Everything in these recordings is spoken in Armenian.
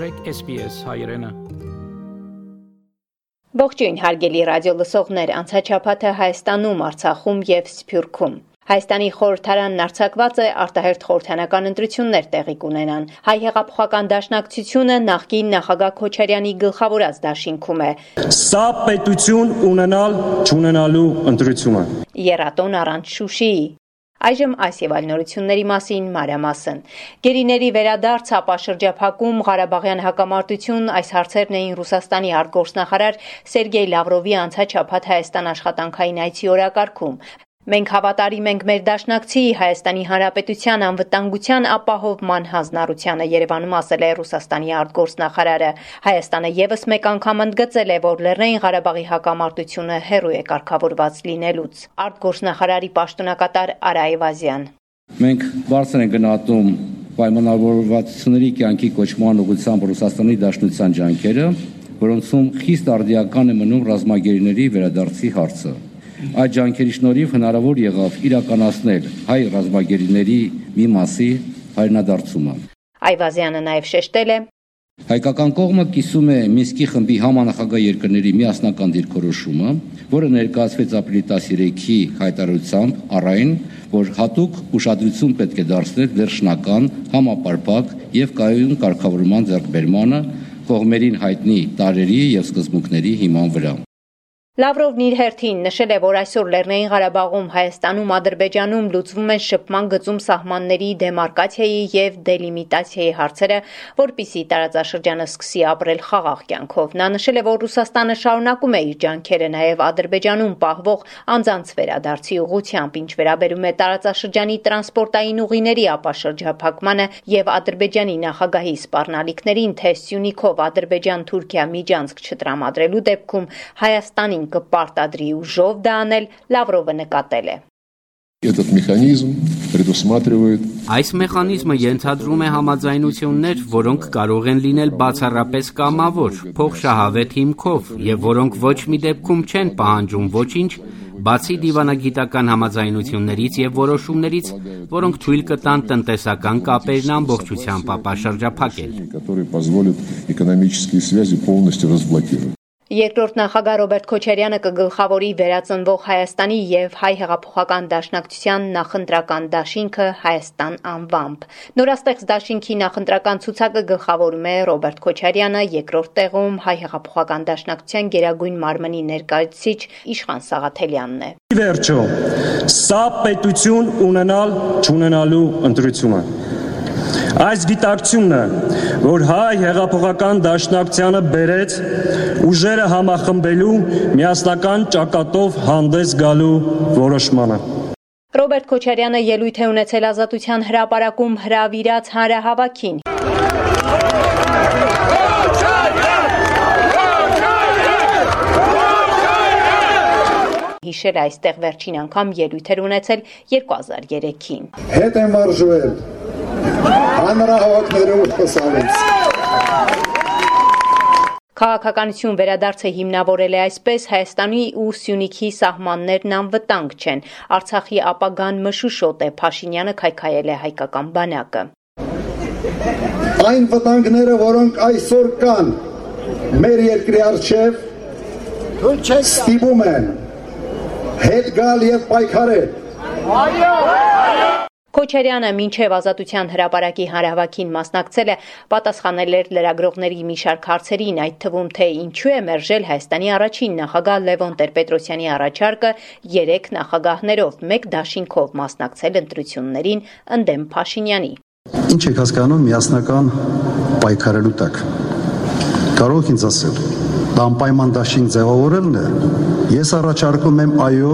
մաղթեք SPS հայրենը։ Ողջույն հարգելի ռադիո լսողներ, անցաչափաթը Հայաստանում, Արցախում եւ Սփյուռքում։ Հայաստանի խորհրդարանն արձակված է արտահերթ խորհրդանական ընտրություններ տեղի կունենան։ Հայ հեղափոխական դաշնակցությունը նախկին նախագահ Քոչարյանի գլխավորած դաշինքում է։ Սա պետություն ունենալ չունենալու ընտրությունը։ Երատոն առանց Շուշիի։ Այժմ այս եւ այլ նորությունների մասին մանրամասն։ Գերիների վերադարձ ապա շրջափակում Ղարաբաղյան հակամարտություն այս հարցերն էին Ռուսաստանի արտգործնախարար Սերգեյ Լավրովի անցաչափած Հայաստան աշխատանքային այցի օրակարգում։ Մենք հավատարիմ ենք մեր դաշնակցի Հայաստանի Հանրապետության անվտանգության ապահովման հանձնառությանը Երևանում ասել է Ռուսաստանի արտգործնախարարը։ Հայաստանը եւս մեկ անգամ ընդգծել է, որ Լեռնային Ղարաբաղի հակամարտությունը հերոյ է կարգավորված լինելուց։ Արտգործնախարարի պաշտոնակատար Արա Այվազյան։ Մենք բարձր ենք գնահատում պայմանավորվածությունների կյանքի կոչման ուղղությամբ Ռուսաստանի Դաշնության ջանքերը, որոնցում խիստ արդիական է մնում ռազմագերիների վերադարձի հարցը։ Այդ ջանքերի շնորհիվ հնարավոր եղավ իրականացնել հայ ռազմագերիների մի մասի հայրենադարձումը։ Այվազյանը նաև շեշտել է. Հայկական կողմը կիսում է Մինսկի խմբի համանախագահ երկրների միասնական դիրքորոշումը, որը ներկայացվեց ապրիլի 13-ի հայտարարությամբ առայն, որ հատուկ ուշադրություն պետք է դարձնել վերջնական համապարփակ եւ կայուն կարգավորման ձեռքբերմանը կողմերին հայտնի տարերի եւ սկզբունքների հիման վրա։ Լավրովն իր հերթին նշել է, որ այսօր Լեռնային Ղարաբաղում, Հայաստանում, Ադրբեջանում լուծվում են շփման գծում սահմանների դեմարկացիայի եւ դելիմիտացիայի հարցերը, որpիսի տարածաշրջանը սկսի ապրել խաղաղ կյանքով։ Նա նշել է, որ Ռուսաստանը շարունակում է իր ջանքերը նաեւ Ադրբեջանում պահվող անձանց վերադարձի ուղղությամբ, ինչ վերաբերում է տարածաշրջանի տրանսպորտային ուղիների ապաշրջափակմանը եւ Ադրբեջանի նախագահի սպառնալիքներին, թե Սյունիքով Ադրբեջան-Թուրքիա միջանցք չտրամադրելու դեպքում Հայաստանի Պուտինին կպարտադրի ուժով դա անել, Լավրովը նկատել է։ Этот механизм предусматривает Այս մեխանիզմը ենթադրում է համաձայնություններ, որոնք կարող են լինել բացառապես կամավոր, փոխշահավետ հիմքով եւ որոնք ոչ մի դեպքում չեն պահանջում ոչինչ, բացի դիվանագիտական համաձայնություններից եւ որոշումներից, որոնք թույլ կտան տնտեսական կապերն ամբողջությամբ ապաշրջափակել, которые позволят экономические связи полностью разблокировать. Երկրորդ նախագահ Ռոբերտ Քոչարյանը կգլխավորի վերածնվող Հայաստանի եւ Հայ հեղափոխական դաշնակցության նախընտրական դաշինքը Հայաստան անվամբ։ Նորաստեղծ դաշինքի նախընտրական ցուցակը գլխավորում է Ռոբերտ Քոչարյանը, երկրորդ տեղում Հայ հեղափոխական դաշնակցության Գերագույն մարմնի ներկայացուցիչ Իշխան Սաղաթելյանն է։ Վերջո, սա պետություն ունենալ չունենալու ընտրությունը Այս գիտակցությունը, որ հայ հեղափոխական դաշնակցությանը բերեց ուժերը համախմբելու միասնական ճակատով հանդես գալու որոշմանը։ Ռոբերտ Քոչարյանը ելույթ է ունեցել ազատության հրապարակում հրավիրած հանրահավաքին։ հիշել այստեղ վերջին անգամ ելույթ էր ունեցել 2003-ին։ Հետ եմ վարժվել հանրահավաքներով խոսալից։ Քաղաքականություն վերադարձը հիմնավորել է այսպես Հայաստանի ու Սյունիքի սահմաններն անվտանգ չեն։ Արցախի ապագան մշուշոտ է, Փաշինյանը քայքայել է հայկական բանակը։ Այն վտանգները, որոնք այսօր կան մեր երկրի արչև, ստիպում են հետ գալ եւ պայքարել։ Այո! Քոչարյանը մինչև ազատության հրապարակի հանրահավաքին մասնակցել է, պատասխանել էր լրագրողների մի շարք հարցերին, այդ թվում թե ինչու է մերժել Հայաստանի առաջին նախագահ Լևոն Տեր-Պետրոսյանի առաջարկը երեք նախագահներով մեկ դաշինքով մասնակցել ընտրություններին ընդդեմ Փաշինյանի։ Ինչ եք հասկանում միասնական պայքարելու տակ։ Կարող ինձ ասել, դա անպայման դաշինք ձևավորելն է, Ես առաջարկում եմ այո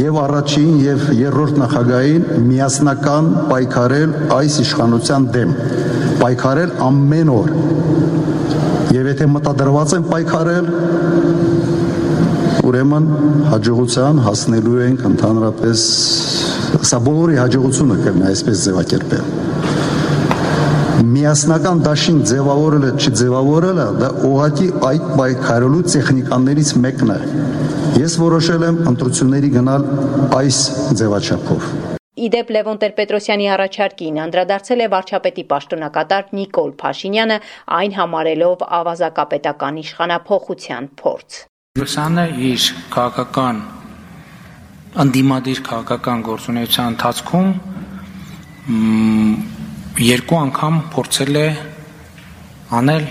եւ առաջին եւ երրորդ նախագահային միասնական պայքարել այս իշխանության դեմ։ Պայքարել ամեն օր։ Եվ եթե մտադրված են պայքարել, ուրեմն հաջողության հասնելու ենք ընդհանրապես սա բոլորի հաջողությունը կլինի այսպես ձևակերպել միասնական դաշին ձևավորելը չձևավորելը դա ուղղակի այդ պայքարելու տեխնիկաներից մեկն է Ես որոշել եմ ընտրությունների գնալ այս ձևաչափով։ Իդեպ Լևոն Տեր-Պետրոսյանի առաջարկին անդրադարձել է վարչապետի պաշտոնակատար Նիկոլ Փաշինյանը, այն համարելով ավազակապետական իշխանափոխության փորձ։ Լուսանը իր քաղաքական անդիմադիր քաղաքական գործունեության ընթացքում երկու անգամ փորձել է անել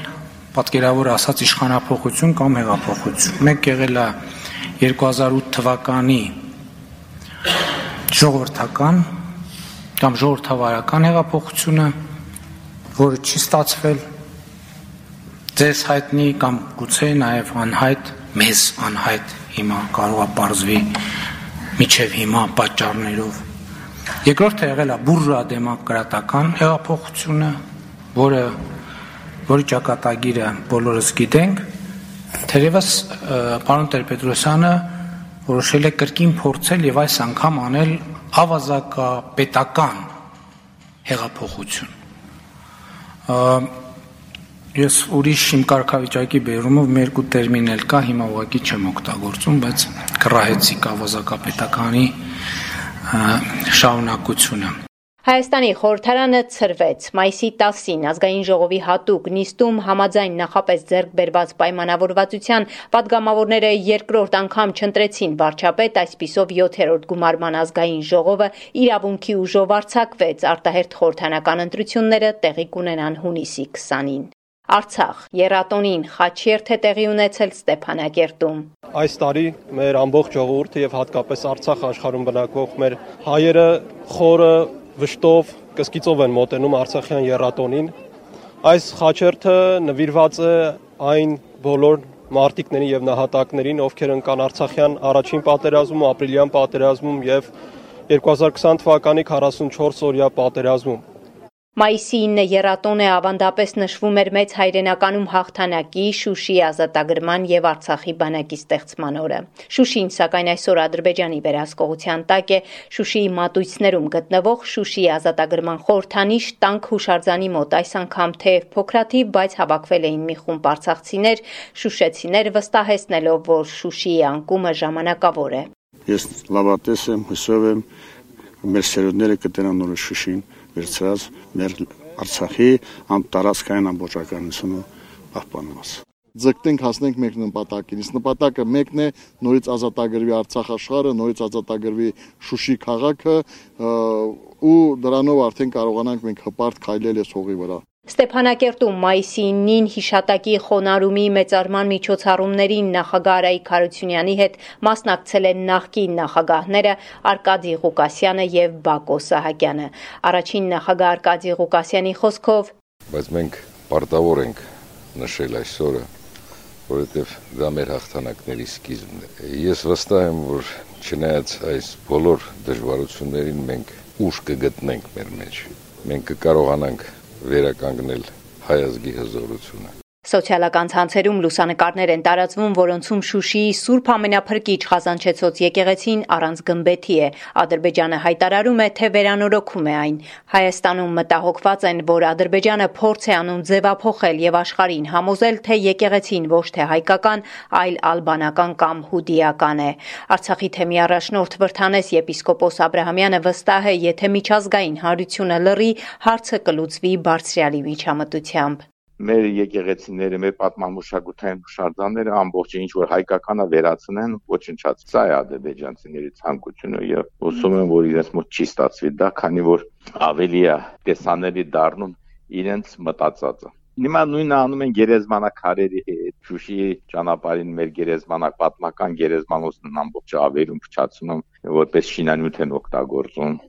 պատկերավոր ասած իշխանապողություն կամ հեղափոխություն։ Մեկ եղել է 2008 թվականի ժողովրդական կամ ժողովրդավարական հեղափոխությունը, որը չի ստացվել ձեզ հայտնի կամ գուցե նաև անհայտ, մեզ անհայտ հիմա կարող է բարձվի միջև հիմա պատճառներով։ Երկրորդը եղել է բուրժուա դեմոկրատական հեղափոխությունը, որը որի ճակատագիրը բոլորս գիտենք, թերևս պարոն Տեր-Պետրոսյանը որոշել է կրկին փորձել եւ այս անգամ անել ավազակապետական հեղափոխություն։ Ես ուրիշ իմ կարգավիճակի բերումով մի երկու տերմին էլ կա, հիմա ուղղակի չեմ օգտագործում, բայց կռահեցիք ավազակապետականի շարունակությունը։ Հայաստանի խորհրդարանը ծրվեց մայիսի 10-ին ազգային ժողովի հատուկ նիստում համաձայն նախապես ձեռք բերված պայմանավորվածության падգամավորները երկրորդ անգամ չընտրեցին վարչապետ այսписով 7-րդ գումարման ազգային ժողովը իրավունքի ուժով արྩակվեց արտահերթ խորհրդանական ընտրությունները տեղի կունենան հունիսի 20-ին Արցախ. Երատոնին խաչերթ է տեղի ունեցել Ստեփանակերտում։ Այս տարի մեր ամբողջ ժողովուրդը եւ հատկապես Արցախ աշխարհում բնակվող մեր հայերը խորը վշտով, կսկիծով են մոտենում Արցախյան երաթոնին։ Այս խաչերթը նվիրված է այն բոլոր մարտիկներին եւ նահատակներին, ովքեր ընկան Արցախյան առաջին պատերազմում, ապրիլյան պատերազմում եւ 2020 թվականի 44 օրյա պատերազմում։ Մայիսի 9 երատոնը ավանդապես նշվում էր մեծ հայրենականում հաղթանակի, Շուշի ազատագրման եւ Արցախի բանակի ստեղծման օրը։ Շուշին, սակայն այսօր Ադրբեջանի վերահսկողության տակ է Շուշիի մատույցներում գտնվող Շուշի ազատագրման խորհրդանիշ տանկ հուշարձանի մոտ այս անգամ թեև փոքրաթիվ, բայց հավաքվել էին մի խումբ արցախցիներ, շուշեցիներ վստահեցնելով, որ Շուշիի անկումը ժամանակավոր է։ Ես լավատես եմ, հուսով եմ, մեր սերունդները կտենան նորը Շուշին վերցրած մեր Արցախի տարածքային ամբողջականությունը պահպանված ձգտենք հասնենք մեկ նպատակին։ Իսկ նպատակը մեկն է նորից ազատագրվի Արցախ աշխարհը, նորից ազատագրվի Շուշի քաղաքը ու դրանով արդեն կարողանանք մենք հպարտ քայլել այս հողի վրա։ Ստեփանակերտում մայիսի 9-ին հիշատակի խոնարհումի մեծարման միջոցառումներին նախագահ Արայիկ Հարությունյանի հետ մասնակցել են նախկին նախագահները Արկադի Ղուկասյանը եւ Բակո Սահակյանը։ Առաջին նախագահ Արկադի Ղուկասյանի խոսքով. Բայց մենք պարտավոր ենք նշել այսօրը որովհետև դա մեր հաղթանակների սկիզբն է։ Ես վստահ եմ, որ չնայած այս բոլոր դժվարություններին մենք ուժ կգտնենք մեր մեջ։ Մենք կկարողանանք վերականգնել հայ ազգի հզորությունը։ Սոցիալական ցանցերում լուսանկարներ են տարածվում, որոնցում Շուշիի Սուրբ Ամենափրկիչ Խազանչեցոց եկեղեցին առանց գմբեթի է։ Ադրբեջանը հայտարարում է, թե վերանորոգում է այն։ Հայաստանում մտահոգված են, որ Ադրբեջանը փորձ է անում ձևափոխել եւ աշխարհին համոզել, թե եկեղեցին ոչ թե հայկական, այլ ալբանական կամ հուդիական է։ Արցախի թեմի առաջնորդ Վրթանես եպիսկոպոս Աբ รา համյանը վստահ է, եթե միջազգային հարությունը լռի, հարցը կլուծվի բարձրալի միջամտությամբ մեր եկեղեցիները, մեր պատմամշակութային հուշարձանները ամբողջը ինչ որ հայկականը վերացնեն, ոչնչած։ Սա է ադրբեջանցիների ցանկությունը եւ ուսում եմ, որ իրենց մոտ չի ստացվի դա, քանի որ ավելի է տեսանելի դառնում իրենց մտածածը։ Հիմա նույնը անում են գերեզմանակարերի հետ, Շուշիի ճանապարհին մեր գերեզմանակ պատմական գերեզմանոցն ամբողջը ավերում փչացնում, որպես շինանյութ են օգտագործում։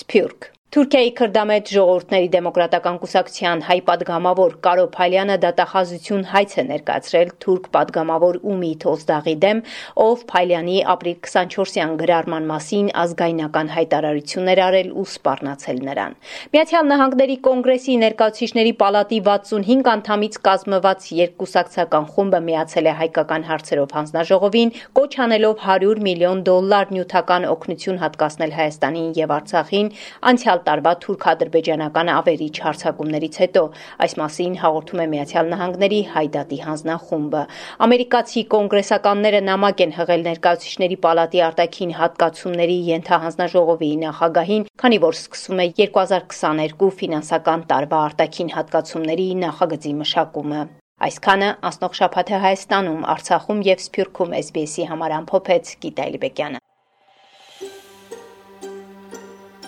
Սփյուռք Թուրքիայի քրդամետ ժողովուրդների դեմոկրատական կուսակցության հայ падգամավոր Կարո Փալյանը դատախազություն հայց է ներկայացրել թուրք падգամավոր Ումի Թոզդաղի դեմ, ով Փալյանի ապրիլ 24-յան գրառման մասին ազգայնական հայտարարություններ արել ու սպառնացել նրան։ Միացյալ Նահանգների կոնգրեսի ներկայացուցիչների պալատի 65 անդամից կազմված երկկուսակցական խումբը միացել է հայկական հարցերով հանձնաժողովին, կոչ անելով 100 միլիոն դոլար նյութական օգնություն հատկացնել Հայաստանին եւ Արցախին անցյալ անցյալ տարվա թուրք-ադրբեջանական ավերիչ հարձակումներից հետո։ Այս մասին հաղորդում է Միացյալ Նահանգների Հայդատի հանձնախումբը։ Ամերիկացի կոնգրեսականները նամակ են հղել ներկայացուցիչների պալատի արտաքին հատկացումների ենթահանձնաժողովի նախագահին, քանի որ սկսվում է 2022 ֆինանսական տարվա արտաքին հատկացումների նախագծի մշակումը։ Այսքանը անցնող շաբաթ է Հայաստանում, Արցախում եւ Սփյուռքում SBS-ի համար ամփոփեց Գիտա